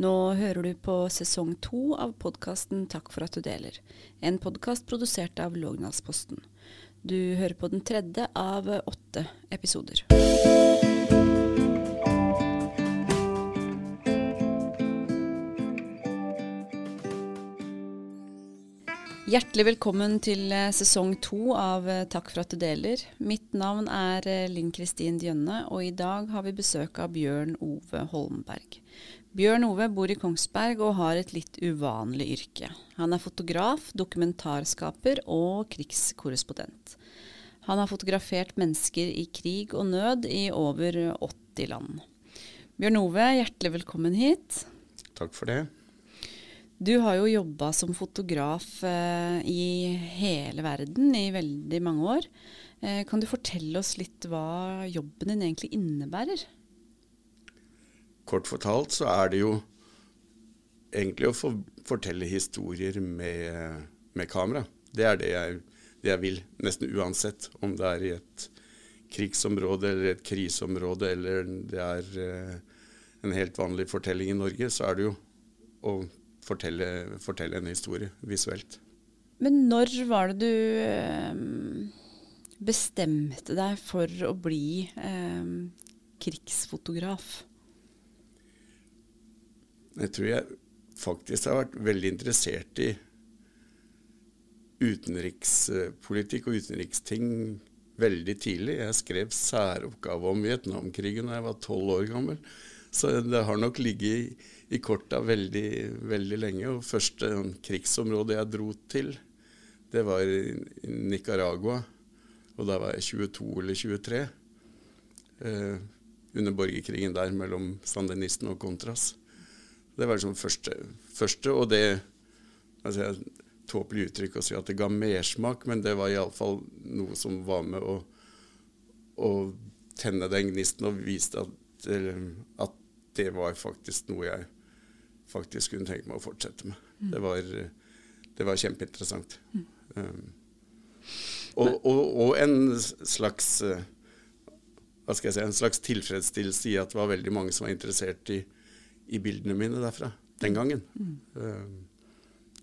Nå hører du på sesong to av podkasten Takk for at du deler, en podkast produsert av Lågnadsposten. Du hører på den tredje av åtte episoder. Hjertelig velkommen til eh, sesong to av eh, Takk for at du deler. Mitt navn er eh, Linn Kristin Djønne, og i dag har vi besøk av Bjørn Ove Holmberg. Bjørn Ove bor i Kongsberg og har et litt uvanlig yrke. Han er fotograf, dokumentarskaper og krigskorrespondent. Han har fotografert mennesker i krig og nød i over 80 land. Bjørn Ove, hjertelig velkommen hit. Takk for det. Du har jo jobba som fotograf eh, i hele verden i veldig mange år. Eh, kan du fortelle oss litt hva jobben din egentlig innebærer? Kort fortalt så er det jo egentlig å for, fortelle historier med, med kamera. Det er det jeg, det jeg, vil, nesten uansett om det er i et krigsområde eller et kriseområde eller det er eh, en helt vanlig fortelling i Norge, så er det jo å fortelle, fortelle, en historie visuelt. Men når var det du eh, bestemte deg for å bli eh, krigsfotograf? Jeg tror jeg faktisk har vært veldig interessert i utenrikspolitikk og utenriksting veldig tidlig. Jeg skrev særoppgave om Vietnamkrigen da jeg var tolv år gammel. Så det har nok ligget i, i korta veldig, veldig lenge. Og første krigsområde jeg dro til, det var i Nicaragua. Og da var jeg 22 eller 23. Eh, under borgerkrigen der mellom sandinistene og Contras. Det var liksom første, første og det altså, Tåpelig uttrykk å si at det ga mersmak, men det var iallfall noe som var med å, å tenne den gnisten og viste at, at det var faktisk noe jeg faktisk kunne tenke meg å fortsette med. Mm. Det, var, det, var, kjempeinteressant. Mm. Um, og, og, og, en slags uh, hva skal jeg si, en slags tilfredsstillelse i at det var veldig mange som var interessert i, i bildene mine derfra den gangen. Mm. Um,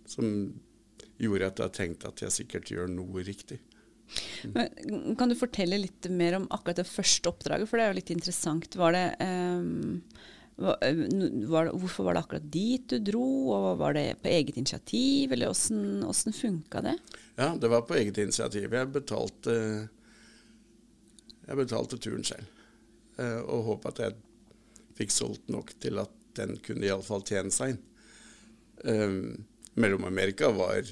som gjorde at jeg tenkte at jeg sikkert gjør noe riktig. Men, kan du fortelle litt mer om akkurat det første oppdraget, for det er jo litt interessant. Var det um var, var det, hvorfor var det akkurat dit du dro, og var det på eget initiativ, eller åssen, åssen funka det? Ja, det var på eget initiativ. Jeg betalte, jeg betalte turen selv, eh, og håpet at jeg fikk solgt nok til at den kunne iallfall tjene seg inn. Um, Mellom-Amerika var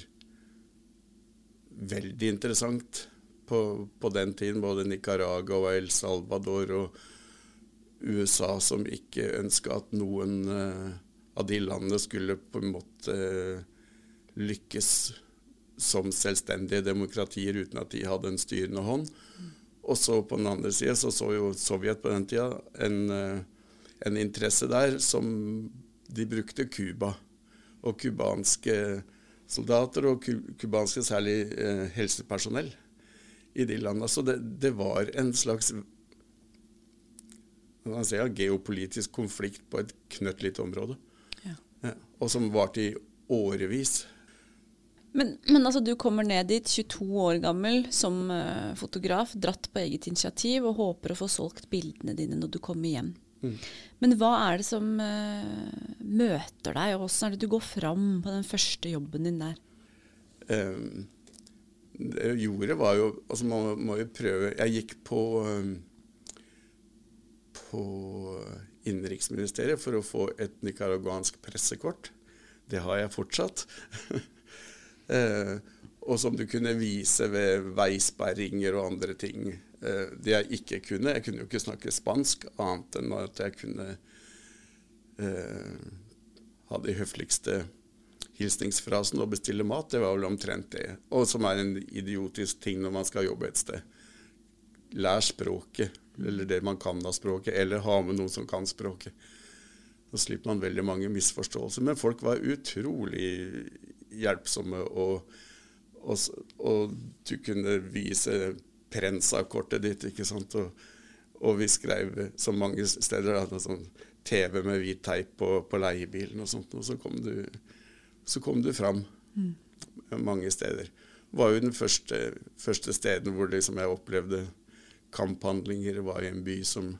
veldig interessant på, på, den tiden. Både Nicaragua og El Salvador og USA som ikke ønska at noen uh, av de landene skulle på en måte uh, lykkes som selvstendige demokratier uten at de hadde en styrende hånd. Og så på den andre sida så så jo Sovjet på den tida en, uh, en interesse der som de brukte Cuba. Og cubanske soldater, og cubanske særlig helsepersonell i de landene. Så det, det var en slags man si, geopolitisk konflikt på et knøttlite område. Ja. Ja, og som varte i årevis. Men, men, altså, du kommer ned dit 22 år gammel som uh, fotograf, dratt på eget initiativ og håper å få solgt bildene dine når du kommer hjem. Mm. Men hva er det som uh, møter deg, og hvordan er det du går fram på den første jobben din der? Um, det jeg gjorde, var jo altså Man må jo prøve Jeg gikk på um, på Innenriksministeriet for å få et nicaraguansk pressekort. Det har jeg fortsatt. eh, og som du kunne vise ved veisperringer og andre ting. Eh, det jeg ikke kunne Jeg kunne jo ikke snakke spansk annet enn at jeg kunne eh, ha de høfligste hilsningsfrasen og bestille mat. Det var vel omtrent det. Og som er en idiotisk ting når man skal jobbe et sted. Lær språket eller det man kan av språket, eller ha med noen som kan språket. Da slipper man veldig mange misforståelser. Men folk var utrolig hjelpsomme, og, og, og du kunne vise Prensa-kortet ditt, ikke sant. Og, og, vi skrev så mange steder at sånn TV med hvit teip på, på leiebilen og sånt, og så kom du, så kom du fram mm. mange steder. Det var jo den første, første steden hvor liksom jeg opplevde kamphandlinger, var i en by som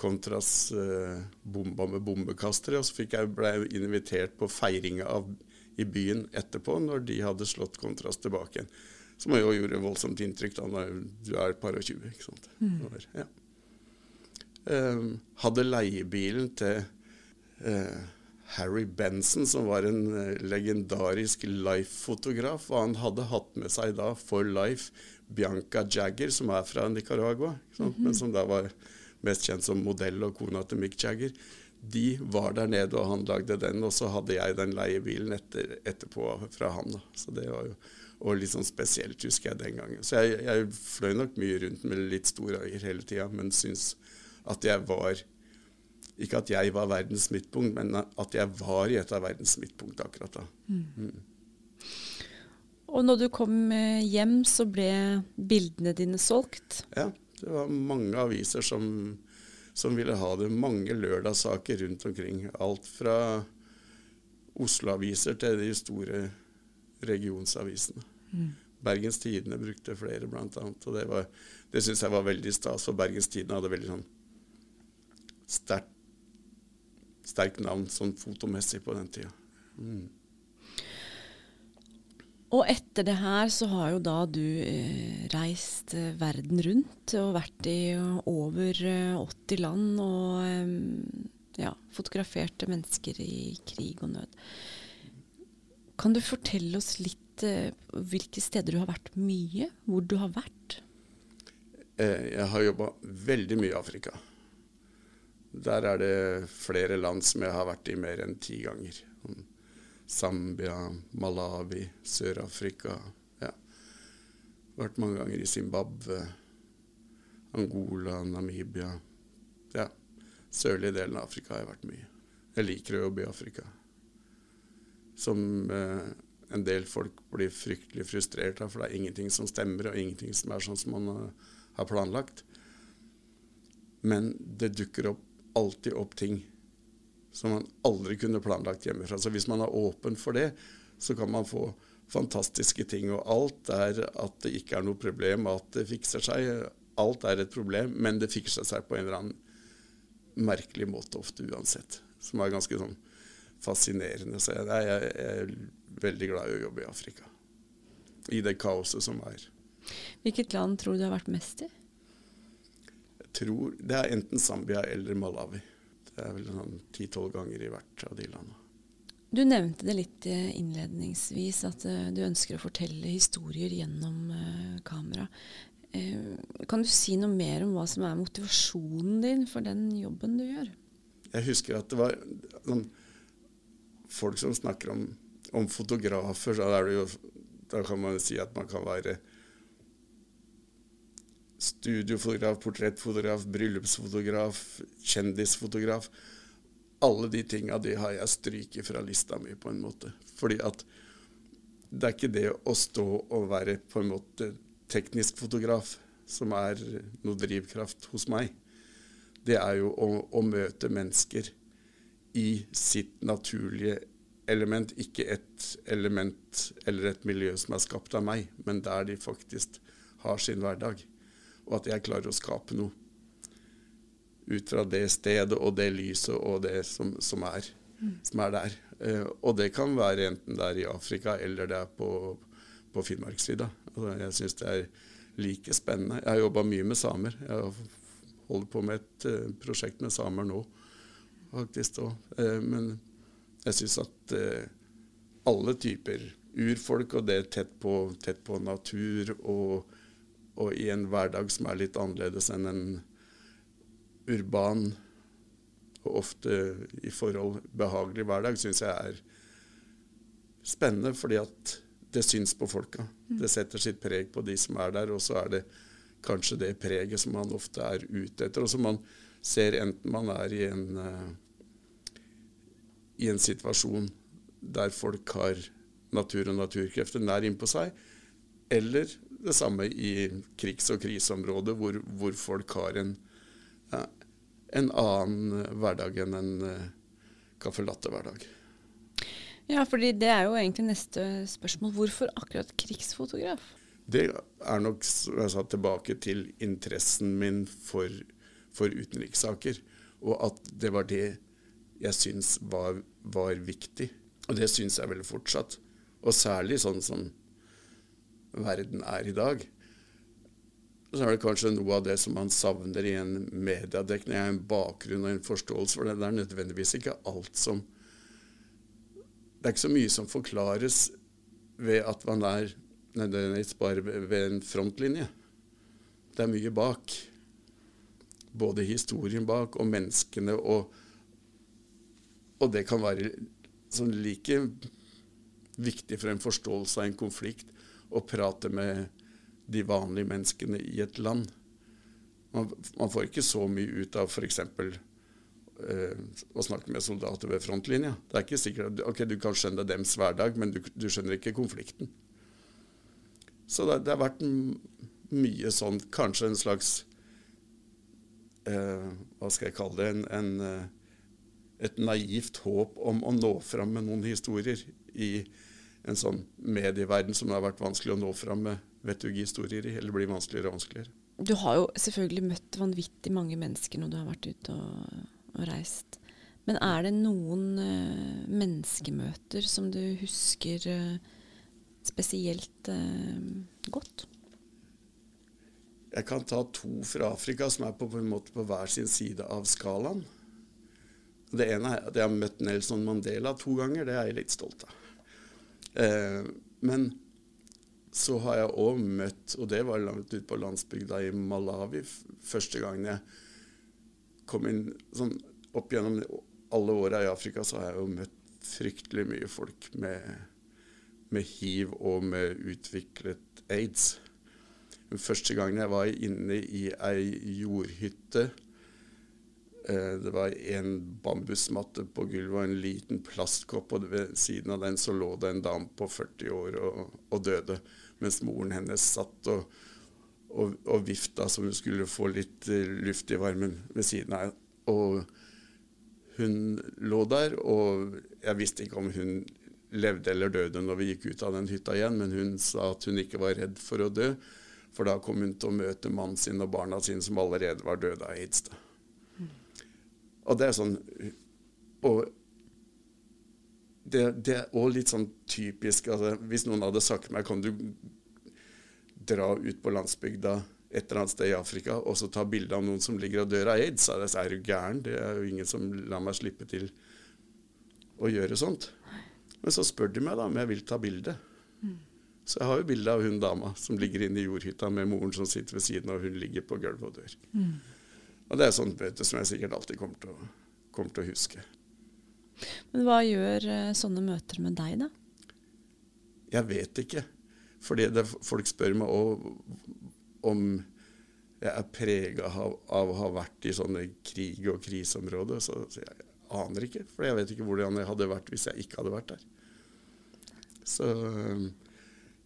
Kontras eh, bomba med bombekastere. Og så fikk jeg, ble jeg invitert på feiringa i byen etterpå, når de hadde slått kontrast tilbake igjen. Som jo gjorde voldsomt inntrykk da når du er et par og tjue. ikke sant? Mm. Ja. um, hadde leiebilen til uh, Harry Benson, som var en uh, legendarisk Life-fotograf. Og han hadde hatt med seg da for life Bianca Jagger, som er fra Nicaragua, mm -hmm. men som da var mest kjent som modell og kona til Mick Jagger. De var der nede, og han lagde den. Og så hadde jeg den leiebilen etter, etterpå fra han. Da. Så det var jo og litt sånn spesielt, husker jeg den gangen. Så jeg, jeg fløy nok mye rundt med litt store øyer hele tida, men syns at jeg var Ikke at jeg var verdens midtpunkt, men at jeg var i et av verdens midtpunkt akkurat da. Mm. Mm. Og når du kom eh, hjem, så ble bildene dine solgt? Ja. Det var mange aviser som, som ville ha det. Mange lørdagssaker rundt omkring. Alt fra Oslo-aviser til de store regionsavisene. Mm. Bergens Tidende brukte flere, annet. Og det, var, det syns jeg var veldig stas, for Bergens Tidende hadde veldig sånn sterkt sterk navn sånn fotomessig på den tida. Mm. Og etter det her så har jo da du eh, reist eh, verden rundt og vært i over 80 eh, land og eh, ja, fotograferte mennesker i krig og nød. Kan du fortelle oss litt eh, hvilke steder du har vært mye? Hvor du har vært? Eh, jeg har jobba veldig mye i Afrika. Der er det flere land som jeg har vært i mer enn ti ganger. Zambia, Malawi, Sør-Afrika. Ja. Vært mange ganger i Zimbabwe, Angola, Namibia. Ja. Sørlige delen av Afrika har jeg vært mye. Jeg liker å jobbe i Afrika. Som eh, en del folk blir fryktelig frustrert av, for det er ingenting som stemmer, og ingenting som er sånn som man uh, har planlagt. Men det dukker opp, alltid opp ting som man aldri kunne planlagt hjemmefra. Så hvis man er åpen for det, så kan man få fantastiske ting. Og alt er at det ikke er noe problem, at det fikser seg. Alt er et problem, men det fikser seg på en eller annen merkelig måte ofte uansett. Som er ganske sånn fascinerende. Så jeg, jeg, jeg er veldig glad i å jobbe i Afrika. I det kaoset som er. Hvilket land tror du har vært mest i? Jeg tror det er enten Zambia eller Malawi. Det er vel sånn ti-tolv ganger i hvert av de landene. Du nevnte det litt eh, innledningsvis, at uh, du ønsker å fortelle historier gjennom uh, kamera. Kan du si noe mer om hva som er motivasjonen din for den jobben du gjør? Jeg husker at det var sånn, folk som snakker om, om fotografer. Så jo, da kan man si at man kan være studiofotograf, portrettfotograf, bryllupsfotograf, kjendisfotograf. Alle de tinga de har jeg stryket fra lista mi, på en måte. Fordi at det er ikke det å stå og være på en måte teknisk fotograf som er noe drivkraft hos meg. Det er jo å, å møte mennesker i sitt naturlige element, ikke et element eller et miljø som er skapt av meg, men der de faktisk har sin hverdag og at jeg klarer å skape noe ut fra det stedet og det lyset og det som, som, er, mm. som er, der. Eh, og det kan være enten det er i Afrika eller det er på, på Finnmarkssida. Altså, jeg syns det er like spennende. Jeg har jobba mye med samer. Jeg holder på med et uh, prosjekt med samer nå, faktisk. Eh, men jeg syns at eh, alle typer urfolk og det tett på, tett på natur og og i en hverdag som er litt annerledes enn en urban og ofte i forhold behagelig hverdag, syns jeg er spennende, fordi at det syns på folka. Mm. Det setter sitt preg på de som er der, og så er det kanskje det preget som man ofte er ute etter, og som man ser enten man er i en, uh, i en situasjon der folk har natur og naturkrefter nær innpå seg, eller det samme i krigs- og kriseområder, hvor, hvor, folk har en, en annen hverdag enn en uh, caffè latte-hverdag. Ja, fordi det er jo egentlig neste spørsmål. Hvorfor akkurat krigsfotograf? Det er nok sa, tilbake til interessen min for, for utenrikssaker. Og at det var det jeg syns var, var viktig. Og det syns jeg vel fortsatt. Og særlig sånn som verden er i dag. Så er det kanskje noe av det som man savner i en mediedekning, en bakgrunn og en forståelse for det. Det er nødvendigvis ikke alt som Det er ikke så mye som forklares ved at man er nødvendigvis bare ved en frontlinje. Det er mye bak. Både historien bak og menneskene og Og det kan være sånn like viktig for en forståelse av en konflikt å prate med de vanlige menneskene i et land. Man, man får ikke så mye ut av f.eks. Eh, å snakke med soldater ved frontlinja. Det er ikke sikkert ok, du kan skjønne dems hverdag, men du, du skjønner ikke konflikten. Så det, det har vært mye sånn, kanskje en slags eh, Hva skal jeg kalle det? En, en, eh, et naivt håp om å nå fram med noen historier i en sånn medieverden som har vært vanskelig å nå fram med vettughistorier i, eller blir vanskeligere og vanskeligere. Du har jo selvfølgelig møtt vanvittig mange mennesker når du har vært ute og, og reist. Men er det noen uh, menneskemøter som du husker uh, spesielt uh, godt? Jeg kan ta to fra Afrika som er på, på, en måte på hver sin side av skalaen. Det ene er at jeg har møtt Nelson Mandela to ganger. Det er jeg litt stolt av. Eh, men så har jeg òg møtt, og det var langt ute på landsbygda i Malawi, første gangen jeg kom inn sånn Opp gjennom alle åra i Afrika så har jeg jo møtt fryktelig mye folk med med hiv og med utviklet aids. Den første gangen jeg var inne i ei jordhytte Det var en bambusmatte på gulvet og en liten plastkopp, og ved siden av den så lå det en dame på 40 år og, og døde, mens moren hennes satt og, og, og vifta som hun skulle få litt uh, luft i varmen ved siden av. Og hun lå der, og jeg visste ikke om hun levde eller døde når vi gikk ut av den hytta igjen, men hun sa at hun ikke var redd for å dø. For da kom hun til å møte mannen sin og barna sine som allerede var døde av aids. Mm. Og det er sånn Og det, det er òg litt sånn typisk altså, Hvis noen hadde sagt meg kan du dra ut på landsbygda et eller annet sted i Afrika og så ta bilde av noen som ligger og dør av aids, så er du gæren. Det er jo ingen som lar meg slippe til å gjøre sånt. Men så spør de meg da om jeg vil ta bilde. Så jeg har jo bilde av hun dama som ligger inne i jordhytta med moren som sitter ved siden og hun ligger på gulvet og dør. Mm. Og det er sånt vet som jeg sikkert alltid kommer til, å, kommer til, å, huske. Men hva gjør uh, sånne møter med deg, da? Jeg vet ikke. Fordi det, folk spør meg òg om jeg er prega av, av, å ha vært i sånne krig- og kriseområder. Så så, jeg aner ikke, for jeg vet ikke hvordan jeg hadde vært hvis jeg ikke hadde vært der. Så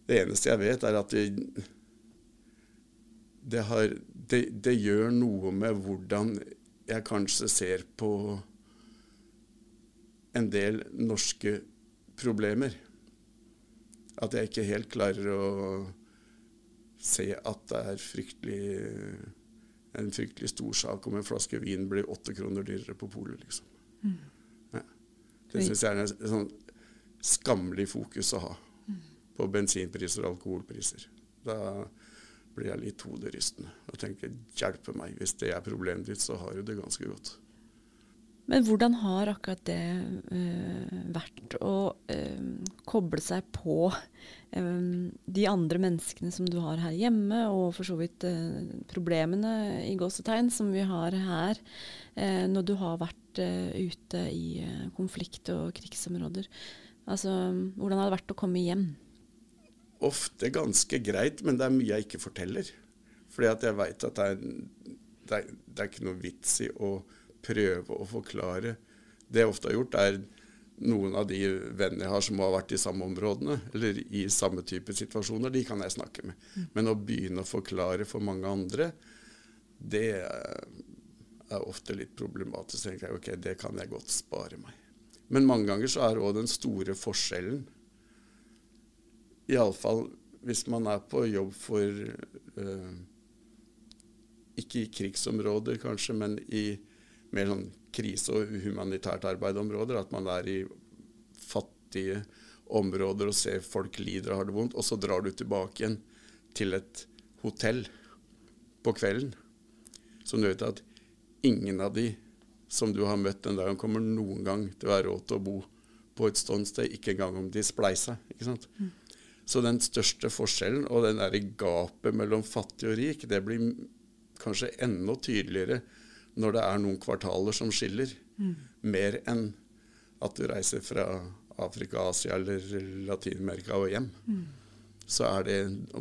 det eneste jeg vet, er at det, det, har, det, det gjør noe med hvordan jeg kanskje ser på en del norske problemer. At jeg ikke helt klarer å se at det er fryktelig, en fryktelig stor sak om en flaske vin blir åtte kroner dyrere på polet, liksom. Ja. Det syns jeg er en sånn skammelig fokus å ha på bensinpriser og alkoholpriser. Da blir jeg litt hoderystende og tenker hjelpe meg, hvis det er problemet ditt, så har du det ganske godt. Men hvordan har akkurat det øh, vært å øh, koble seg på øh, de andre menneskene som du har her hjemme, og for så vidt problemene i gåsetegn som vi har her, når du har vært ute i konflikt- og krigsområder? Altså, hvordan har det vært å komme hjem? Ofte ganske greit, men det er mye jeg ikke forteller. Fordi at jeg veit at det er, det, er, det er ikke noe vits i å prøve å forklare. Det jeg ofte har gjort, er noen av de vennene jeg har som har vært i samme områdene, eller i samme type situasjoner, de kan jeg snakke med. Men å begynne å forklare for mange andre, det er ofte litt problematisk. Så tenker jeg ok, det kan jeg godt spare meg. Men mange ganger så er òg den store forskjellen Iallfall hvis man er på jobb for uh, Ikke i krigsområder, kanskje, men i mer sånn krise- og humanitært arbeidområder. At man er i fattige områder og ser folk lider og har det vondt. Og så drar du tilbake igjen til et hotell på kvelden. Så du vet at ingen av de som du har møtt den dagen, kommer noen gang til å ha råd til å bo på et sånt ikke engang om de spleiser. ikke sant? Mm. Så den største forskjellen og den der gapet mellom fattig og rik, det blir kanskje enda tydeligere når det er noen kvartaler som skiller, mm. mer enn at du reiser fra Afrika, Asia eller Latin-Amerika og hjem. Mm. Så er det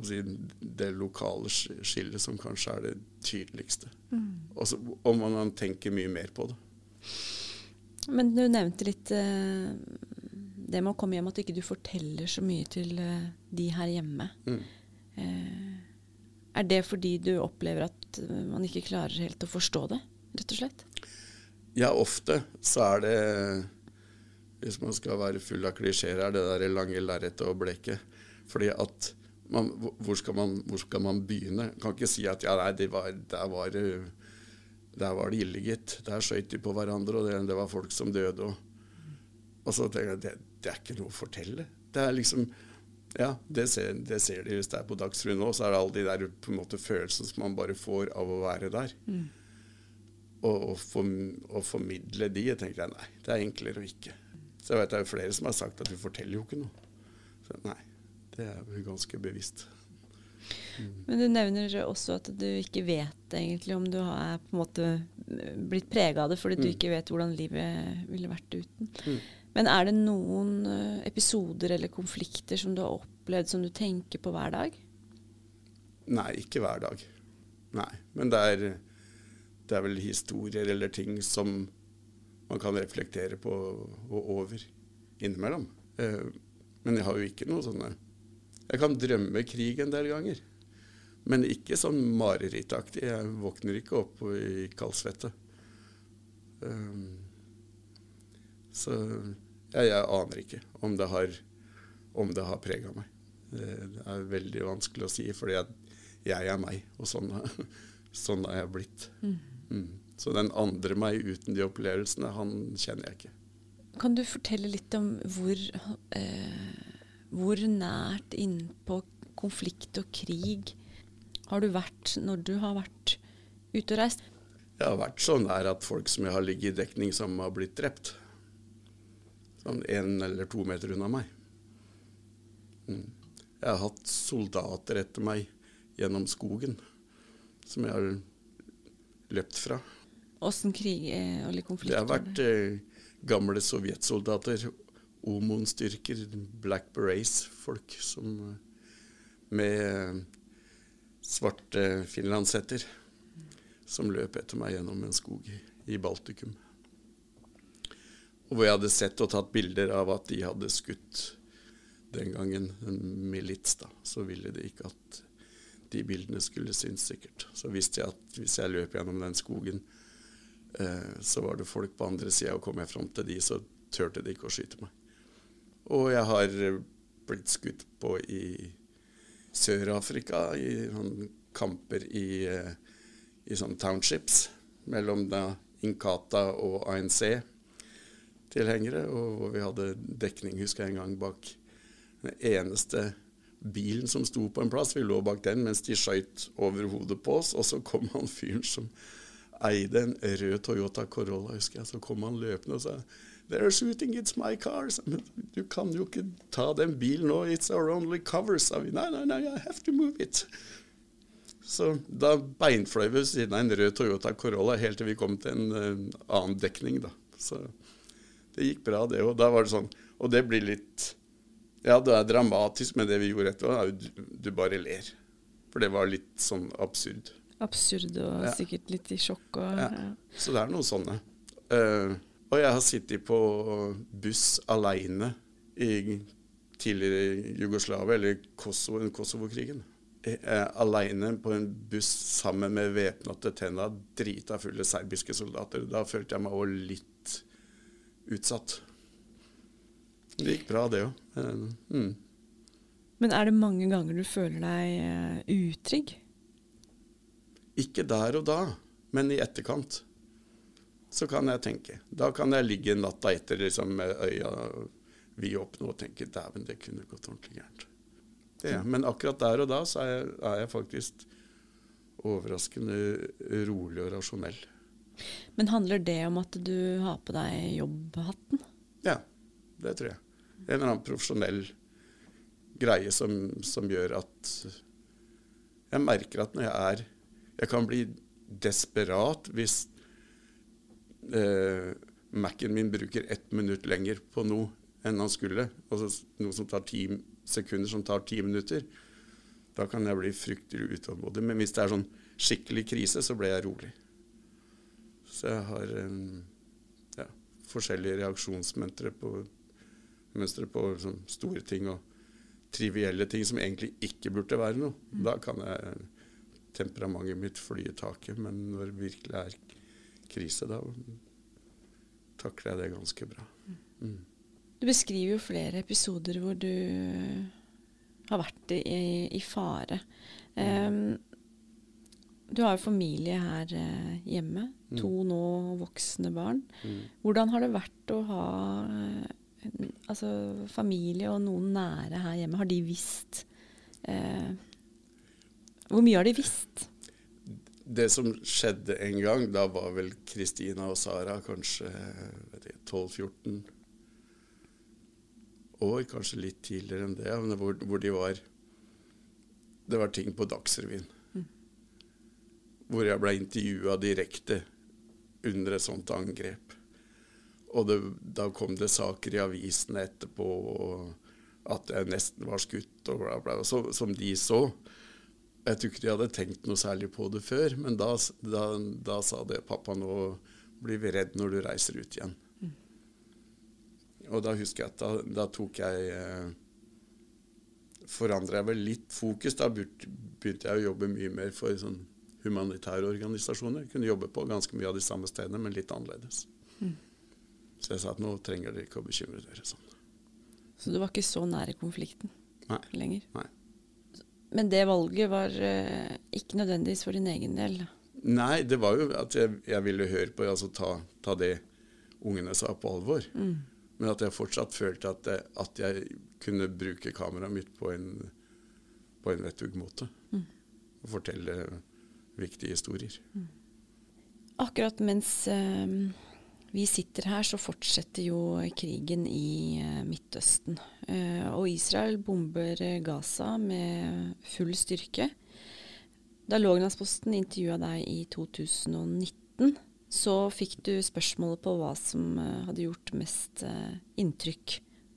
si, det lokale skillet som kanskje er det tydeligste. Mm. Også, og man tenker mye mer på det. Men du nevnte litt uh, det med å komme hjem, at du ikke forteller så mye til uh, de her hjemme. Mm. Uh, er det fordi du opplever at man ikke klarer helt å forstå det, rett og slett? Ja, ofte så er det, hvis man skal være full av klisjeer, er det der lange lerretet og bleket. Fordi at man, hvor, skal man, hvor, skal man, begynne? Man kan ikke si at ja, nei, det var, der var der var det ille, gitt. Der skøyt de på hverandre, og det, det, var folk som døde. Og, og så tenker jeg det, det er ikke noe å fortelle. Det er liksom Ja, det ser, det ser de hvis det er på Dagsrevyen nå. Så er det alle de der på en måte følelsene som man bare får av å være der. Mm. Og, og, for, og, formidle de, jeg tenker jeg nei, det er enklere å ikke. Så jeg vet det er jo flere som har sagt at du forteller jo ikke noe. Så nei, det er jo ganske bevisst. Men du nevner også at du ikke vet egentlig om du har på en måte blitt prega av det fordi mm. du ikke vet hvordan livet ville vært uten. Mm. Men er det noen eh, episoder eller konflikter som du har opplevd som du tenker på hver dag? Nei, ikke hver dag. Nei. Men det er, det er vel historier eller ting som man kan reflektere på og over innimellom. Eh, men jeg har jo ikke noe sånne Jeg kan drømme krig en del ganger. Men ikke sånn marerittaktig. Jeg våkner ikke opp i kaldsvette. Um, så ja, jeg aner ikke om det har, om det har prega meg. Det er veldig vanskelig å si, fordi jeg er meg, og sånn, sånn har jeg blitt. Mm. Mm. Så den andre meg uten de opplevelsene, han kjenner jeg ikke. Kan du fortelle litt om hvor, eh, hvor nært innpå konflikt og krig har du vært når du har vært ute og reist? Jeg har vært så nær at folk som jeg har ligget i dekning som har blitt drept. Sånn én eller to meter unna meg. Mm. Jeg har hatt soldater etter meg gjennom skogen som jeg har løpt fra. Åssen krig eller konflikt? Det har vært eh, gamle sovjetsoldater. Omon-styrker, Black Berets-folk som eh, med svarte finlandshetter som løp etter meg gjennom en skog i Baltikum. Og hvor jeg hadde sett og tatt bilder av at de hadde skutt den gangen en milits. da, Så ville de ikke at de bildene skulle synes, sikkert. Så visste jeg at hvis jeg løp gjennom den skogen, eh, så var det folk på andre sida, og kom jeg fram til de, så turte de ikke å skyte meg. Og jeg har blitt skutt på i Sør-Afrika i sånn kamper i, eh, i sånne townships mellom da Inkata og ANC-tilhengere. Og hvor vi hadde dekning, husker jeg en gang, bak den eneste bilen som sto på en plass. Vi lå bak den mens de skøyt over hodet på oss. Og så kom han fyren som eide en rød Toyota Corolla, husker jeg. Så kom han løpende og sa They're shooting, it's my car. Du kan jo ikke ta den bilen nå, it's our only cover, sa vi. Nei, nei, nei, I have to move it. Så da beinfløy vi ved siden av en rød Toyota Corolla helt til vi kom til en uh, annen dekning, da. Så det gikk bra, det òg. Da var det sånn Og det blir litt Ja, det er dramatisk, men det vi gjorde etterpå, du, du bare ler. For det var litt sånn absurd. Absurd og ja. sikkert litt i sjokk og ja. ja. Så det er noen sånne. Uh, og jeg har sittet på buss aleine i tidligere Jugoslavia, eller Kosovo, Kosovo-krigen. eh, aleine på en buss sammen med væpnede tenner, drita fulle serbiske soldater. Da følte jeg meg òg litt utsatt. Det gikk bra, det òg. Mm. Men er det mange ganger du føler deg uh, utrygg? Ikke der og da, men i etterkant. Så kan jeg tenke. Da kan jeg ligge natta etter liksom, med øya vidåpne og tenke dæven, det kunne gått ordentlig gærent. Men akkurat der og da så er jeg, er jeg faktisk overraskende rolig og rasjonell. Men handler det om at du har på deg jobbhatten? Ja, det tror jeg. En eller annen profesjonell greie som, som, gjør at jeg merker at når jeg er Jeg kan bli desperat hvis eh, Mac-en min bruker ett minutt lenger på noe enn han skulle. Altså noe som tar ti sekunder, som tar ti minutter. Da kan jeg bli fryktelig utålmodig. Men hvis det er sånn skikkelig krise, så blir jeg rolig. Så jeg har ja, forskjellige reaksjonsmønstre på, på liksom, store ting og trivielle ting som egentlig ikke burde være noe. Mm. Da kan jeg temperamentet mitt fly i taket. Men når det virkelig er krise, da takler jeg det ganske bra. Mm. Du beskriver jo flere episoder hvor du har vært i, i fare. Um, du har jo familie her uh, hjemme. Mm. To nå voksne barn. Mm. Hvordan har det vært å ha uh, altså, familie og noen nære her hjemme? Har de visst eh, Hvor mye har de visst? Det som skjedde en gang, da var vel Kristina og Sara kanskje 12-14 år, kanskje litt tidligere enn det, hvor, hvor de var Det var ting på Dagsrevyen hvor jeg ble intervjua direkte under et sånt angrep. Og det, da kom det saker i avisene etterpå at jeg nesten var skutt, og bla, bla, så, som de så. Jeg tror ikke de hadde tenkt noe særlig på det før, men da, da, da sa det 'Pappa, nå blir vi redd når du reiser ut igjen'. Mm. Og da husker jeg at da, da tok jeg eh, Forandra jeg vel litt fokus. Da begynte jeg å jobbe mye mer for sånn humanitære organisasjoner. Kunne jobbe på ganske mye av de samme stedene, men litt annerledes. Mm. Så jeg sa at nå trenger dere ikke å bekymre dere sånn. Så du var ikke så nære konflikten Nei. lenger? Nei. Men det valget var uh, ikke nødvendigvis for din egen del? Nei, det var jo at jeg, jeg ville høre på, altså ta, ta, det ungene sa på alvor. Mm. Men at jeg fortsatt følte at, det, at jeg kunne bruke kameraet mitt på en, på en vettug måte. Mm. Og fortelle viktige historier. Akkurat mens uh, vi sitter her, så fortsetter jo krigen i uh, Midtøsten. Uh, og Israel bomber Gaza med full styrke. Da Låglandsposten intervjua deg i 2019, så fikk du spørsmålet på hva som hadde gjort mest inntrykk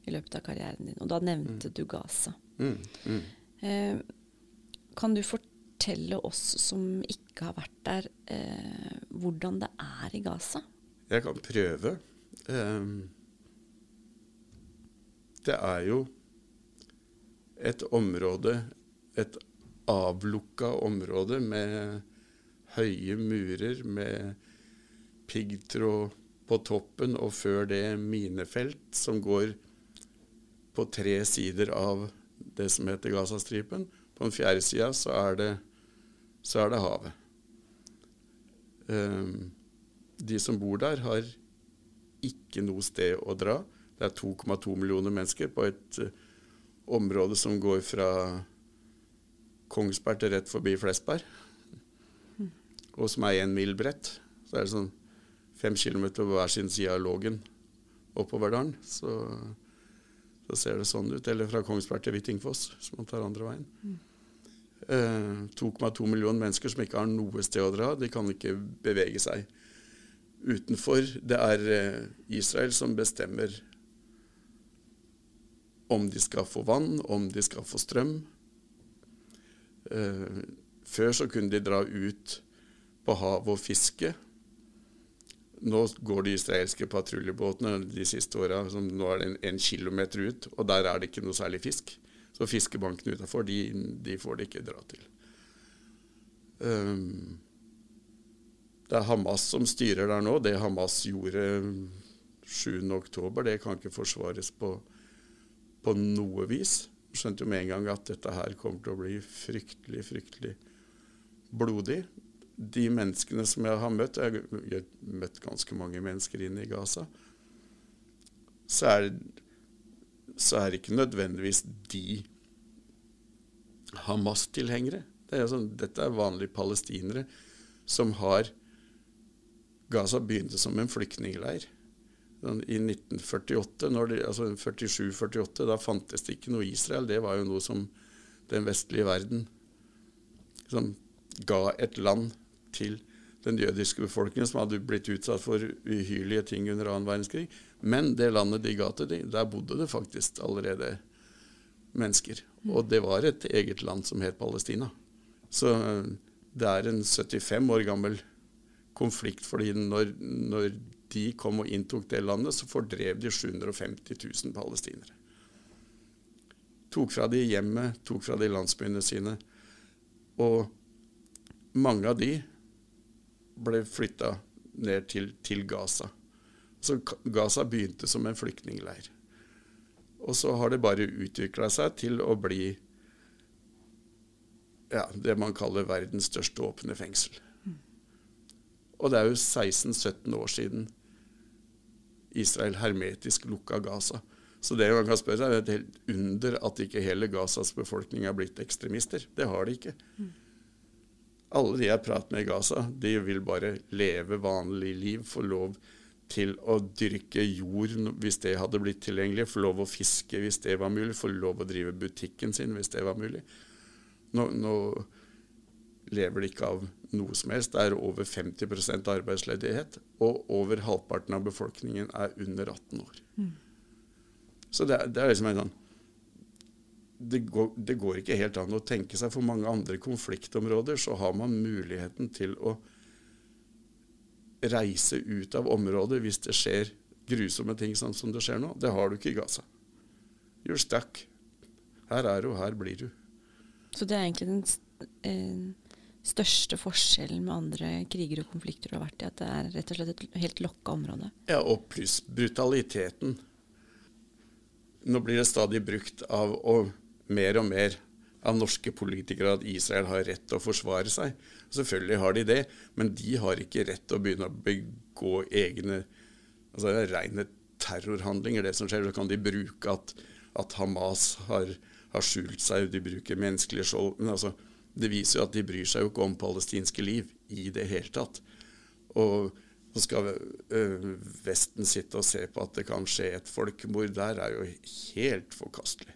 i løpet av karrieren din. Og da nevnte mm. du Gaza. Mm. Mm. kan du fortelle fortelle oss som ikke har vært der, eh, hvordan det er i Gaza? Jeg kan prøve. Um, det er jo et område, et avlukka område med høye murer, med piggtråd på toppen, og før det minefelt som går på tre sider av det som heter Gazastripen. På den fjerde sida så er det så er det havet. Um, de som bor der, har ikke noe sted å dra. Det er 2,2 millioner mennesker på et uh, område som går fra Kongsberg til rett forbi Flesberg, mm. og som er én mil bredt. Så er det sånn fem kilometer på hver sin side av Lågen oppover dalen. Så, så, ser det sånn ut. Eller fra Kongsberg til Hvittingfoss, hvis man tar andre veien. Mm. 2,2 eh, millioner mennesker som ikke har noe sted å dra. De kan ikke bevege seg utenfor. Det er eh, Israel som bestemmer om de skal få vann, om de skal få strøm. Eh, før så kunne de dra ut på havet og fiske. Nå går de israelske patruljebåtene de siste åra, nå er det en, en kilometer ut, og der er det ikke noe særlig fisk. Så fiskebankene utafor, de, de, får de ikke dra til. Um, det er Hamas som styrer der nå. Det Hamas gjorde 7.10, det kan ikke forsvares på, på noe vis. Skjønte jo med en gang at dette her kommer til å bli fryktelig, fryktelig blodig. De menneskene som jeg har møtt Jeg har møtt ganske mange mennesker inne i Gaza. Så er, så er det ikke nødvendigvis de Hamas-tilhengere. Det sånn, dette er vanlige palestinere som har Gaza begynte som en flyktningleir. Sånn, I 1948, de, altså 47-48, da fantes det ikke noe Israel. Det var jo noe som den vestlige verden som ga et land til den jødiske befolkningen som hadde blitt utsatt for uhyrlige ting under annen verdenskrig. Men det landet de ga til dem, der bodde det faktisk allerede mennesker. Og det var et eget land som het Palestina. Så det er en 75 år gammel konflikt, fordi når, når de kom og inntok det landet, så fordrev de 750 000 palestinere. Tok fra de hjemmet, tok fra de landsbyene sine. Og mange av de ble flytta ned til, til Gaza. Så Gaza begynte som en flyktningleir. Og så har det bare utvikla seg til å bli ja, det man kaller verdens største åpne fengsel. Og det er jo 16-17 år siden Israel hermetisk lukka Gaza. Så det man kan spørre seg, er et helt under at ikke hele Gazas befolkning er blitt ekstremister. Det har de ikke. Alle de jeg prater med i Gaza, de vil bare leve vanlig liv, få lov til å dyrke jord hvis det hadde blitt tilgjengelig, få lov å fiske hvis det var mulig, få lov å drive butikken sin hvis det var mulig. Nå, nå lever de ikke av noe som helst. Det er over 50% arbeidsledighet, og over halvparten av befolkningen er under 18 år. Mm. Så det, det, er liksom en sånn det går, det går, ikke helt an å tenke seg. For mange andre konfliktområder så har man muligheten til å reise ut av området hvis det skjer grusomme ting sånn som det skjer nå. Det har du ikke i Gaza. You're stuck. Her er du, her blir du. Så det er egentlig den største forskjellen med andre kriger og konflikter du har vært i? At det er rett og slett et helt lokka område? Ja, og pluss brutaliteten. Nå blir det stadig brukt av og mer og mer av norske politikere at Israel har rett til å forsvare seg. Selvfølgelig har de det, men de har ikke rett til å begynne å begå egne altså det er rene terrorhandlinger, det som skjer. Så kan de bruke at, at Hamas har, har, skjult seg, de bruker menneskelige skjold. Men altså, det viser jo at de bryr seg jo ikke om palestinske liv i det hele tatt. Og så skal øh, Vesten sitte og se på at det kan skje et folkemord der, er jo helt forkastelig.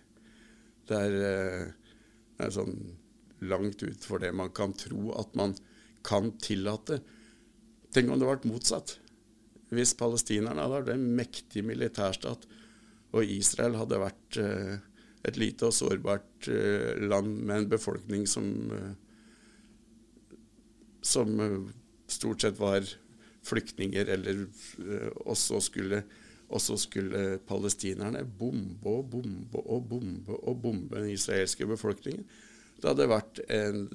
Det er, øh, er sånn langt ut for det man kan tro at man kan tillate. Tenk om det hadde vært motsatt. Hvis palestinerne hadde vært en mektig militærstat, og Israel hadde vært øh, et lite og sårbart uh, land med en befolkning som, uh, som stort sett var flyktninger, eller og så skulle, palestinerne bombe og bombe og bombe og bombe den israelske befolkningen. Det hadde vært en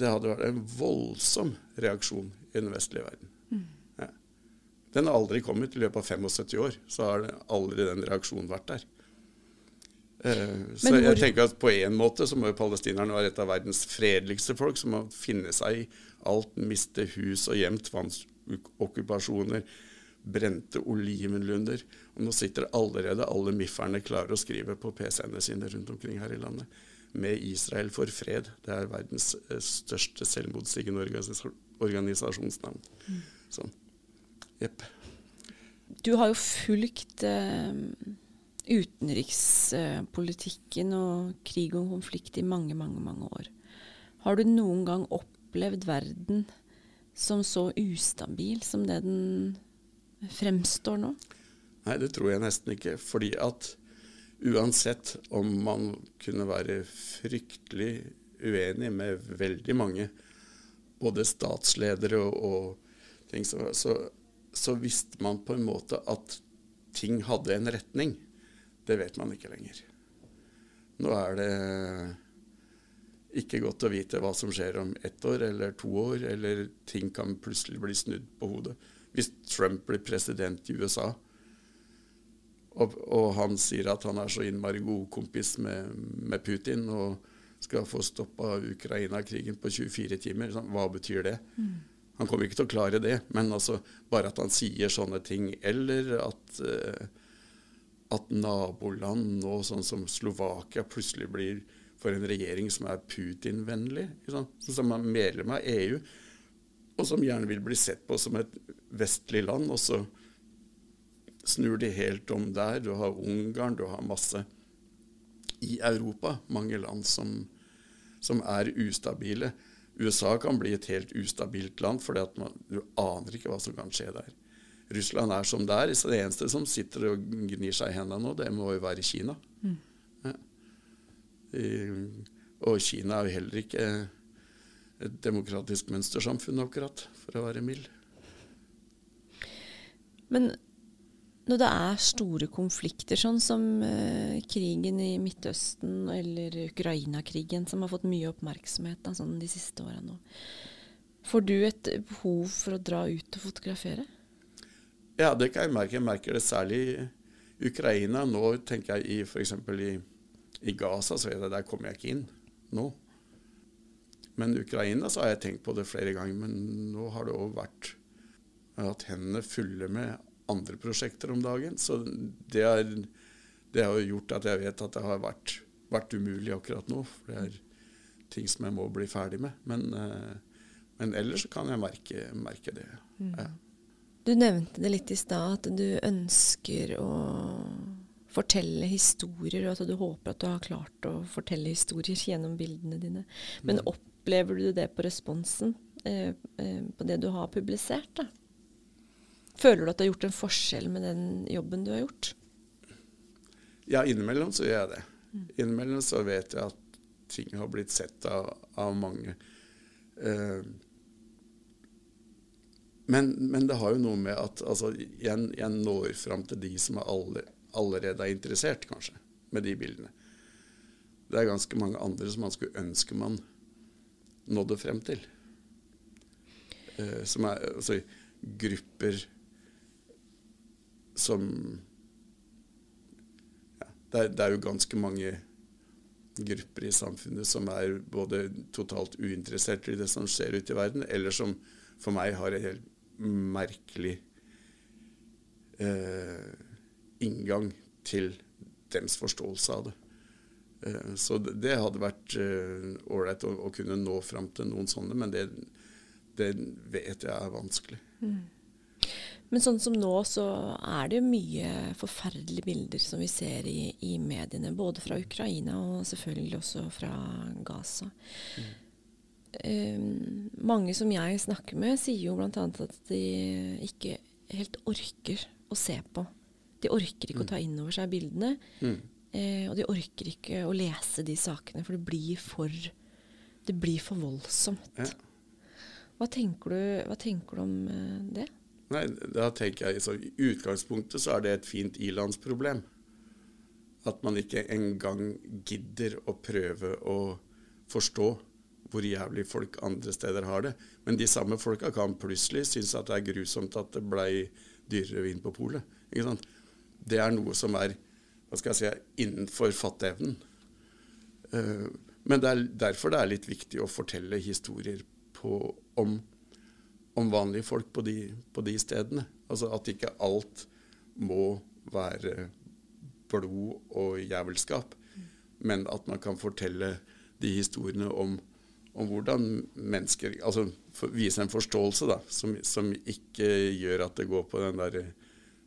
det hadde vært en voldsom reaksjon i den vestlige verden. Mm. Ja. Den har aldri kommet. I løpet av 75 år så har aldri den reaksjonen vært der. Uh, så jeg tenker at på en måte så må jo palestinerne være et av verdens fredeligste folk, som må finne seg i alt, miste hus og hjem, tvangsokkupasjoner, brente olivenlunder. Og nå sitter allerede alle mifferne klare å skrive på PC-ene sine rundt omkring her i landet. Med Israel for fred. Det er verdens eh, største selvmotsigende organisasjonsnavn. Mm. Sånn. Jepp. Du har jo fulgt eh utenrikspolitikken og krig og konflikt i mange, mange, mange år. Har du noen gang opplevd verden som så ustabil som det den fremstår nå? Nei, det tror jeg nesten ikke. Fordi at uansett om man kunne være fryktelig uenig med veldig mange, både statsledere og, og ting, så, så, så visste man på en måte at ting hadde en retning. Det vet man ikke lenger. Nå er det ikke godt å vite hva som skjer om ett år eller to år, eller ting kan plutselig bli snudd på hodet. Hvis Trump blir president i USA, og, og han sier at han er så innmari god kompis med, med Putin og skal få stoppa Ukraina-krigen på 24 timer, hva betyr det? Mm. Han kommer ikke til å klare det, men altså bare at han sier sånne ting, eller at, uh, at naboland nå, sånn som Slovakia, plutselig blir for en regjering som er Putin-vennlig, som er medlem av EU, og som gjerne vil bli sett på som et vestlig land. Og så snur de helt om der. Du har Ungarn, du har masse i Europa, mange land som, som er ustabile. USA kan bli et helt ustabilt land, for du aner ikke hva som kan skje der. Russland er som det er. Så det eneste som sitter og gnir seg i hendene nå, det må jo være Kina. Mm. Og Kina er jo heller ikke et demokratisk mønstersamfunn, akkurat, for å være mild. Men når det er store konflikter, sånn som uh, krigen i Midtøsten eller Ukraina-krigen, som har fått mye oppmerksomhet da, sånn de siste åra nå, får du et behov for å dra ut og fotografere? Ja, det kan jeg merke. Jeg merker det særlig i Ukraina. Nå tenker jeg i f.eks. i i Gaza så er det, der kommer jeg ikke inn nå. Men Ukraina så har jeg tenkt på det flere ganger. Men nå har det òg vært Jeg har hatt hendene fulle med andre prosjekter om dagen. Så det, er, det har gjort at jeg vet at det har vært, vært, umulig akkurat nå. For det er ting som jeg må bli ferdig med. Men, eh, men ellers kan jeg merke, merke det. Mm. Ja. Du nevnte det litt i stad, at du ønsker å fortelle historier, og at du håper at du har klart å fortelle historier gjennom bildene dine. Men mm. opplever du det på responsen eh, eh, på det du har publisert? da? Føler du at du har gjort en forskjell med den jobben du har gjort? Ja, innimellom så gjør jeg det. Innimellom så vet jeg at ting har blitt sett av, av mange. Eh, men, men, det har jo noe med at altså, jeg, jeg når fram til de som er alle allerede er interessert, kanskje, med de bildene. Det er ganske mange andre som man skulle ønske man nådde frem til. Eh, som er altså grupper som ja, det, er, det, er, jo ganske mange grupper i samfunnet som er både totalt uinteressert i det som skjer ute i verden, eller som for meg har en helt merkelig eh, inngang til deres forståelse av det. Eh, så det hadde vært eh, ålreit å, å, kunne nå fram til noen sånne, men det, det vet jeg er vanskelig. Mm. Men sånn som nå, så er det mye forferdelige bilder som vi ser i, i, mediene. Både fra Ukraina og selvfølgelig også fra Gaza. Mm. Um, mange som jeg snakker med, sier jo bl.a. at de ikke helt orker å se på de orker ikke mm. å ta inn over seg bildene. Mm. Eh, og de orker ikke å lese de sakene, for det blir for, det blir for voldsomt. Ja. Hva, tenker du, hva, tenker du, om eh, det? Nei, da tenker jeg så I utgangspunktet så er det et fint ilandsproblem. At man ikke engang gidder å prøve å forstå hvor jævlig folk andre steder har det. Men de samme folka kan plutselig synes at det er grusomt at det blei dyrere vin på polet. Det er noe som er hva skal jeg si, innenfor fatteevnen. Uh, men det er derfor det er litt viktig å fortelle historier på, om, om, vanlige folk på de, på de, stedene. Altså at ikke alt må være blod og jævelskap, men at man kan fortelle de historiene om, om hvordan mennesker Altså for, vise en forståelse da, som, som, ikke gjør at det går på den der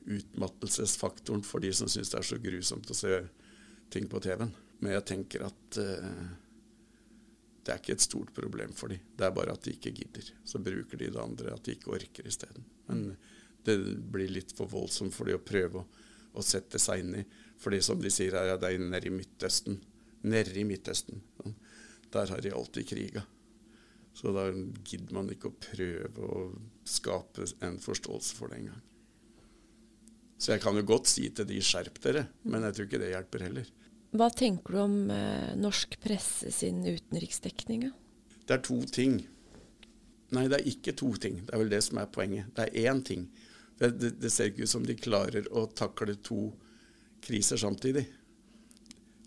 utmattelsesfaktoren for de som syns det er så grusomt å se ting på TV-en. Men jeg tenker at uh, det er ikke et stort problem for dem. Det er bare at de ikke gidder. Så bruker de det andre, at de ikke orker isteden. Men det blir litt for voldsomt for dem å prøve å, å sette seg inn i. For det som de sier her, det er nede i Midtøsten. Nede i Midtøsten. Der har de alltid kriga. Så da gidder man ikke å prøve å skape en forståelse for det engang. Så jeg kan jo godt si til de skjerp dere, men jeg tror ikke det hjelper heller. Hva tenker du om eh, norsk presse sin utenriksdekning? Det er to ting. Nei, det er ikke to ting. Det er vel det som er poenget. Det er én ting. Det, det, det ser ikke ut som de klarer å takle to kriser samtidig.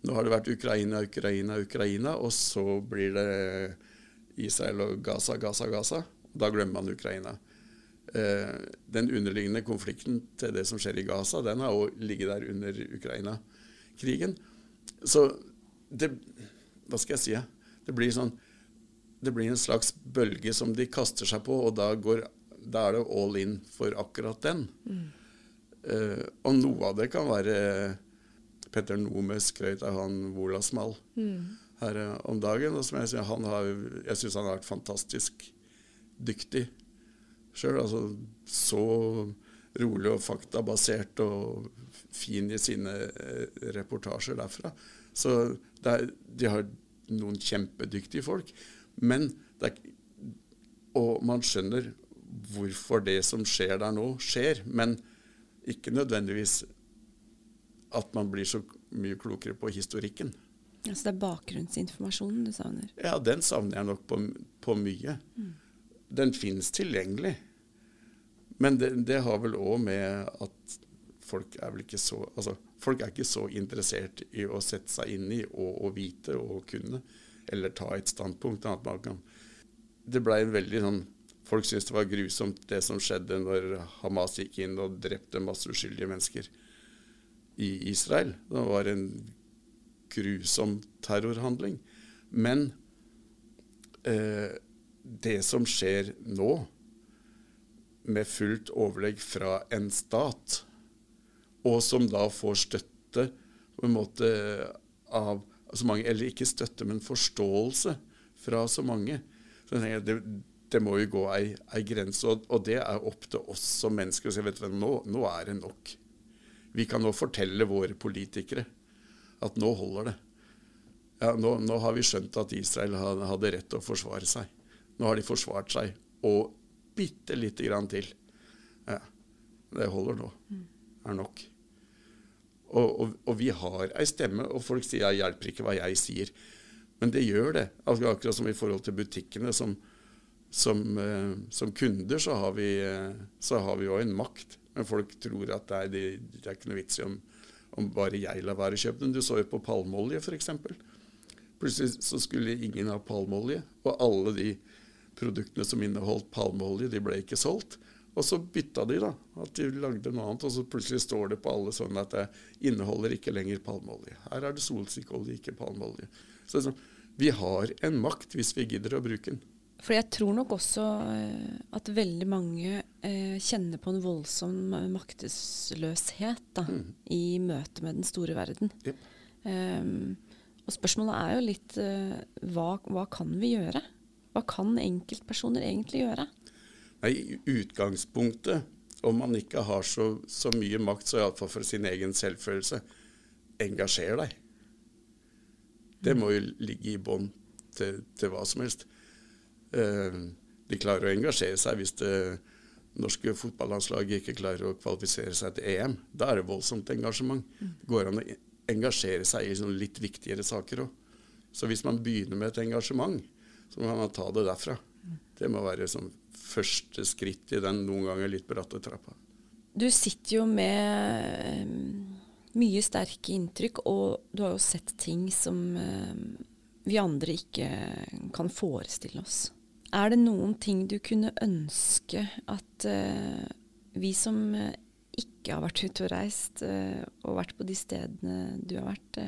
Nå har det vært Ukraina, Ukraina, Ukraina, og så blir det Israel og Gaza, Gaza, Gaza. Da glemmer man Ukraina. Eh, den underliggende konflikten til det som skjer i Gaza, den har òg ligget der under Ukraina-krigen. Så det Hva skal jeg si? Det blir, sånn, det blir en slags bølge som de kaster seg på, og da, går, da er det all in for akkurat den. Mm. Uh, og noe av det kan være Petter Nome skrøt av han Wolasmal mm. her uh, om dagen. og som Jeg, han har, jeg syns han har vært fantastisk dyktig sjøl. Altså, så rolig og faktabasert og fin i sine uh, reportasjer derfra. Så er, de har noen kjempedyktige folk. Men er, Og man skjønner hvorfor det som skjer der nå, skjer. Men ikke nødvendigvis at man blir så mye klokere på historikken. Altså så det er bakgrunnsinformasjonen du savner? Ja, den savner jeg nok på, på mye. Mm. Den finnes tilgjengelig. Men det, det har vel òg med at folk er vel ikke så altså, folk er ikke så interessert i å sette seg inn i og, og vite og kunne, eller ta et standpunkt. Annet man kan. Det blei veldig sånn Folk syntes det var grusomt det som skjedde når Hamas gikk inn og drepte masse uskyldige mennesker i Israel. Det var en grusom terrorhandling. Men eh, det som skjer nå, med fullt overlegg fra en stat, og som da får støtte på en måte av så mange, eller ikke støtte, men forståelse fra så mange. Så jeg tenker, det, det må jo gå ei, ei grense, og, og, det er opp til oss som mennesker å si vet du, nå, nå er det nok. Vi kan nå fortelle våre politikere at nå holder det. Ja, nå, nå, har vi skjønt at Israel hadde rett til å forsvare seg. Nå har de forsvart seg, og bitte lite grann til. Ja, det holder nå. Det mm. er nok. Og, og, og, vi har ei stemme, og folk sier jeg hjelper ikke hva jeg sier. Men det gjør det. Akkurat som i forhold til butikkene. Som, som, eh, som kunder så har vi jo eh, en makt. Men folk tror at det er, det, det er ikke noe vits i om, om, bare jeg lar være å kjøpe den. Du så jo på palmeolje f.eks. Plutselig så skulle ingen ha palmeolje. Og alle de produktene som inneholdt palmeolje, de ble ikke solgt. Og så bytta de, da. At de lagde noe annet. Og så plutselig står det på alle sånn at det inneholder ikke lenger palmeolje. Her er det solsikkeolje, ikke palmeolje. Så sånn, vi har en makt hvis vi gidder å bruke den. For jeg tror nok også eh, at veldig mange eh, kjenner på en voldsom maktesløshet da, mm. i møte med den store verden. Yep. Um, og spørsmålet er jo litt uh, hva, hva, kan vi gjøre? Hva kan enkeltpersoner egentlig gjøre? Nei, I utgangspunktet, om man ikke har så, så mye makt, så iallfall for sin egen selvfølelse, engasjer deg. Det må jo ligge i bånn til, til, hva som helst. Uh, de klarer å engasjere seg hvis det norske fotballandslaget ikke klarer å kvalifisere seg til EM. Da er det voldsomt engasjement. Det går an å engasjere seg i sånne litt viktigere saker òg. Så hvis man begynner med et engasjement, så må man ta det derfra. Det må være som første skritt i den noen ganger litt bratte trappa. Du sitter jo med eh, mye sterke inntrykk, og du har jo sett ting som eh, vi andre ikke kan forestille oss. Er det noen ting du kunne ønske at uh, vi som ikke har vært ute og reist, og vært på de stedene du har vært,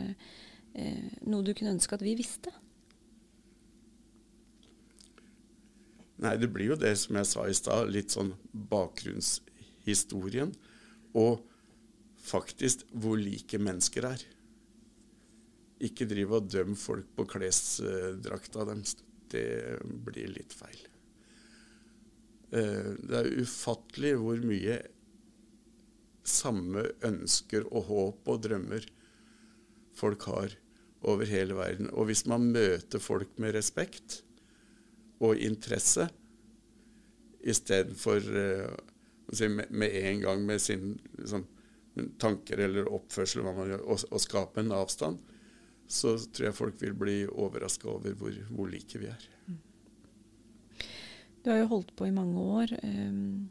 noe du kunne ønske at vi visste? Nei, det blir jo det som jeg sa i stad, litt sånn bakgrunnshistorien. Og faktisk hvor like mennesker er. Ikke drive og dømme folk på klesdrakta deres. Det blir litt feil. Eh, det er ufattelig hvor mye samme ønsker og håp og drømmer folk har over hele verden. Og hvis man møter folk med respekt, og interesse, istedenfor uh, si, med, med en gang med sin liksom, tanker eller oppførsel gjør, og, og skape en avstand, så tror jeg folk vil bli overraska over hvor, hvor, like vi er. Du har jo holdt på i mange år. Um,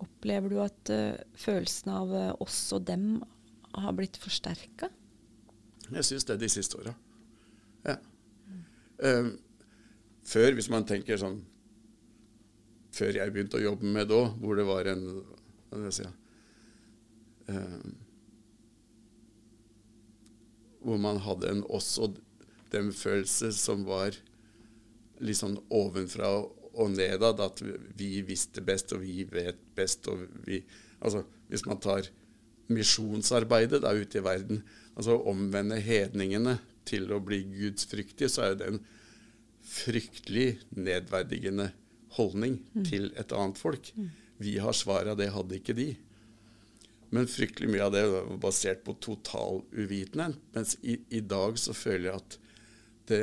opplever du at uh, følelsen av uh, oss og dem har blitt forsterka? Jeg syns det de siste åra. Ja. Mm. Um, før, hvis man tenker sånn Før jeg begynte å jobbe med òg, hvor det var en Hva skal jeg si um, hvor man hadde en oss og dem-følelse som var litt sånn ovenfra og nedad. At vi visste best, og vi vet best. og vi, altså Hvis man tar misjonsarbeidet da ute i verden, altså omvende hedningene til å bli gudsfryktige, så er det en fryktelig nedverdigende holdning mm. til et annet folk. Mm. Vi har svaret, det hadde ikke de. Men fryktelig mye av det var basert på total uvitenhet. Mens i, i, dag så føler jeg at det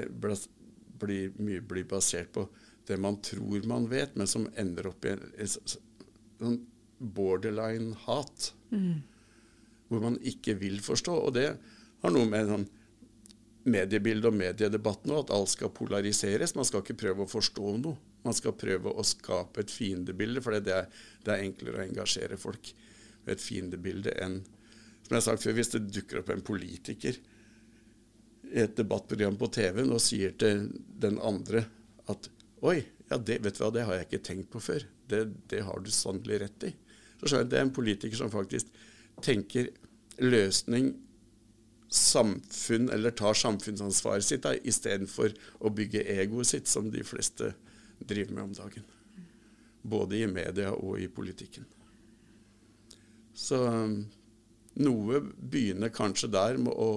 blir, mye blir basert på det man tror man vet, men som ender opp i en, en borderline hat. Mm. Hvor man ikke vil forstå. Og det har noe med sånn mediebildet og mediedebatten òg, at alt skal polariseres. Man skal ikke prøve å forstå noe. Man skal prøve å skape et fiendebilde, for det er, det er enklere å engasjere folk et fiendebilde enn Som jeg har sagt før, hvis det dukker opp en politiker i et debattprogram på TV-en og sier til den andre at Oi, ja, det, vet du hva, det har jeg ikke tenkt på før. Det, det har du sannelig rett i. Så skjønner jeg at Det er en politiker som faktisk tenker løsning samfunn, eller tar samfunnsansvaret sitt, istedenfor å bygge egoet sitt, som de fleste driver med om dagen. Både i media og i politikken. Så um, noe begynner kanskje der med å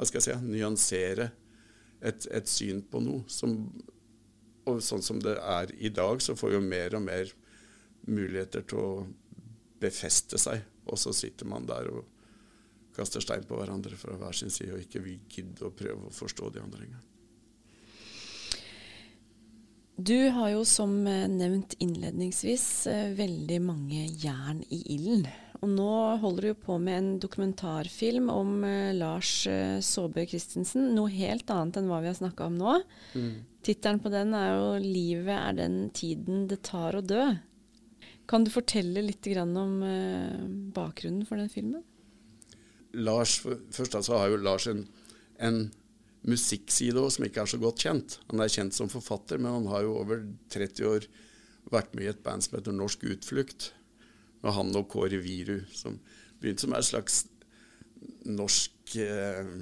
hva skal jeg si, nyansere et, et syn på noe. Som, og sånn som det er i dag, så får jo mer og mer muligheter til å befeste seg. Og så sitter man der og kaster stein på hverandre fra hver sin side og ikke vil gidde å prøve å forstå de andre engang. Du har jo som eh, nevnt innledningsvis eh, veldig mange jern i ilden. Og nå holder du på med en dokumentarfilm om uh, Lars Saabye Christensen. Noe helt annet enn hva vi har snakka om nå. Mm. Tittelen på den er jo 'Livet er den tiden det tar å dø'. Kan du fortelle litt om bakgrunnen for den filmen? Lars, Først altså har jo Lars en, en musikkside òg som ikke er så godt kjent. Han er kjent som forfatter, men han har jo over 30 år vært med i et band som heter Norsk Utflukt, med han og Kåre Viru, som begynte som en slags norsk eh,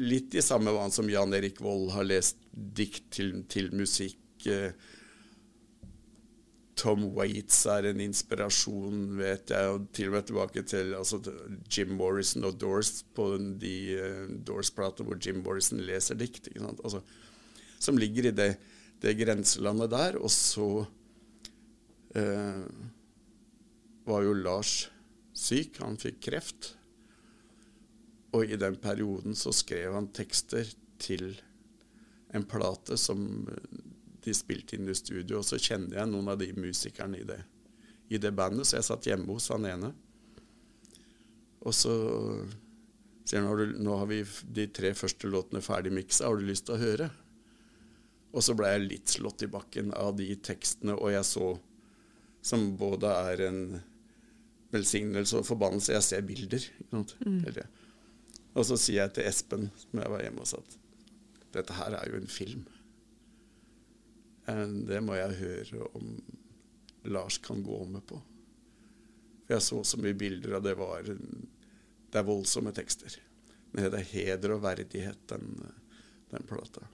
Litt i samme vann som Jan Erik Vold har lest dikt til, til musikk. Eh, Tom Waits er en inspirasjon, vet jeg. Og til og med tilbake til altså, Jim Morrison og Doors på de uh, Doors-platene hvor Jim Morrison leser dikt. Altså, som ligger i det, det, grenselandet der. Og så uh, var jo Lars syk. Han fikk kreft. Og i den perioden så skrev han tekster til en plate som de spilte inn i studio, og så kjenner jeg noen av de musikerne i det, i det bandet, så jeg satt hjemme hos han ene. Og så sier han nå har vi de tre første låtene ferdig miksa, har du lyst til å høre? Og så ble jeg litt slått i bakken av de tekstene, og jeg så som både er en velsignelse og forbannelse. Jeg ser bilder. Mm. Og så sier jeg til Espen, som jeg var hjemme hos, at dette her er jo en film. Det må jeg høre om Lars kan gå med på. For jeg så så mye bilder, og det var Det er voldsomme tekster. Det er heder og verdighet, den, den plata.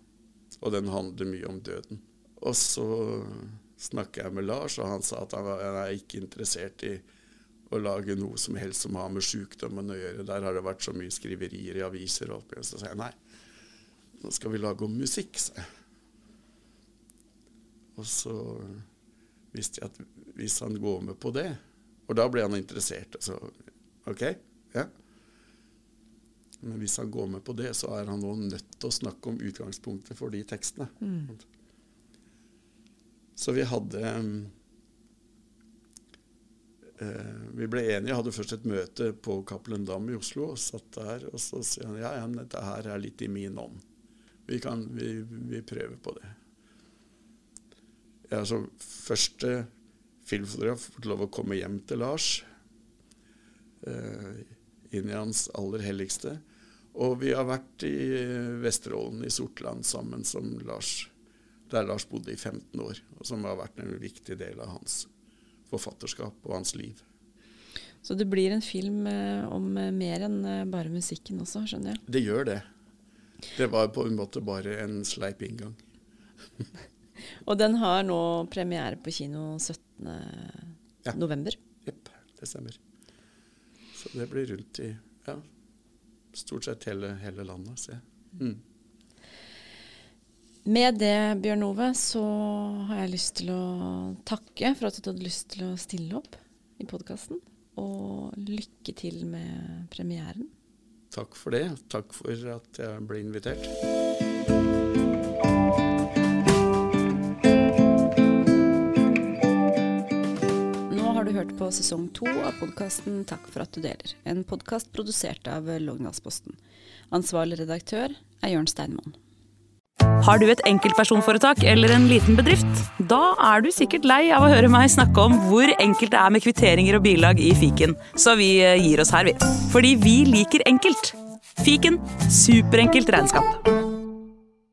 Og den handler mye om døden. Og så snakka jeg med Lars, og han sa at han, han er ikke interessert i å lage noe som helst som har med sykdommen å gjøre. Der har det vært så mye skriverier i aviser. Og så sa jeg nei, nå skal vi lage om musikk, sa jeg. Og så visste jeg at hvis han går med på det Og da ble han interessert. Altså, OK, ja. Men hvis han går med på det, så er han nå nødt til å snakke om utgangspunktet for de tekstene. Mm. Så vi hadde eh, vi ble enige, hadde først et møte på Cappelen Dam i Oslo, og satt der. Og så sier han ja, ja, dette her er litt i min ånd. Vi, kan, vi, vi prøver på det. Jeg er så første filmfotograf fått lov å komme hjem til Lars. Eh, inn i hans aller helligste. Og vi har vært i Vesterålen i Sortland sammen som Lars, der Lars bodde i 15 år, og som har vært en viktig del av hans forfatterskap og hans liv. Så det blir en film eh, om eh, mer enn eh, bare musikken også, skjønner jeg? Det gjør det. Det var på en måte bare en sleip inngang. og den har nå premiere på kino 17. Ja. november? Jepp, det stemmer. Så det blir rundt i ja, stort sett hele, hele landet, ser jeg. Mm. Med det, Bjørn Ove, så har jeg lyst til å takke for at du hadde lyst til å stille opp i podkasten. Og lykke til med premieren. Takk for det. Takk for at jeg ble invitert. Nå har hørt på sesong to av podkasten Takk for at du deler. En podkast produsert av Lognalsposten. Ansvarlig redaktør er Jørn Steinmann. Har du et enkeltpersonforetak eller en liten bedrift? Da er du sikkert lei av å høre meg snakke om hvor enkelt det er med kvitteringer og bilag i fiken, så vi eh, gir oss her, vi. Fordi vi liker enkelt. Fiken superenkelt regnskap.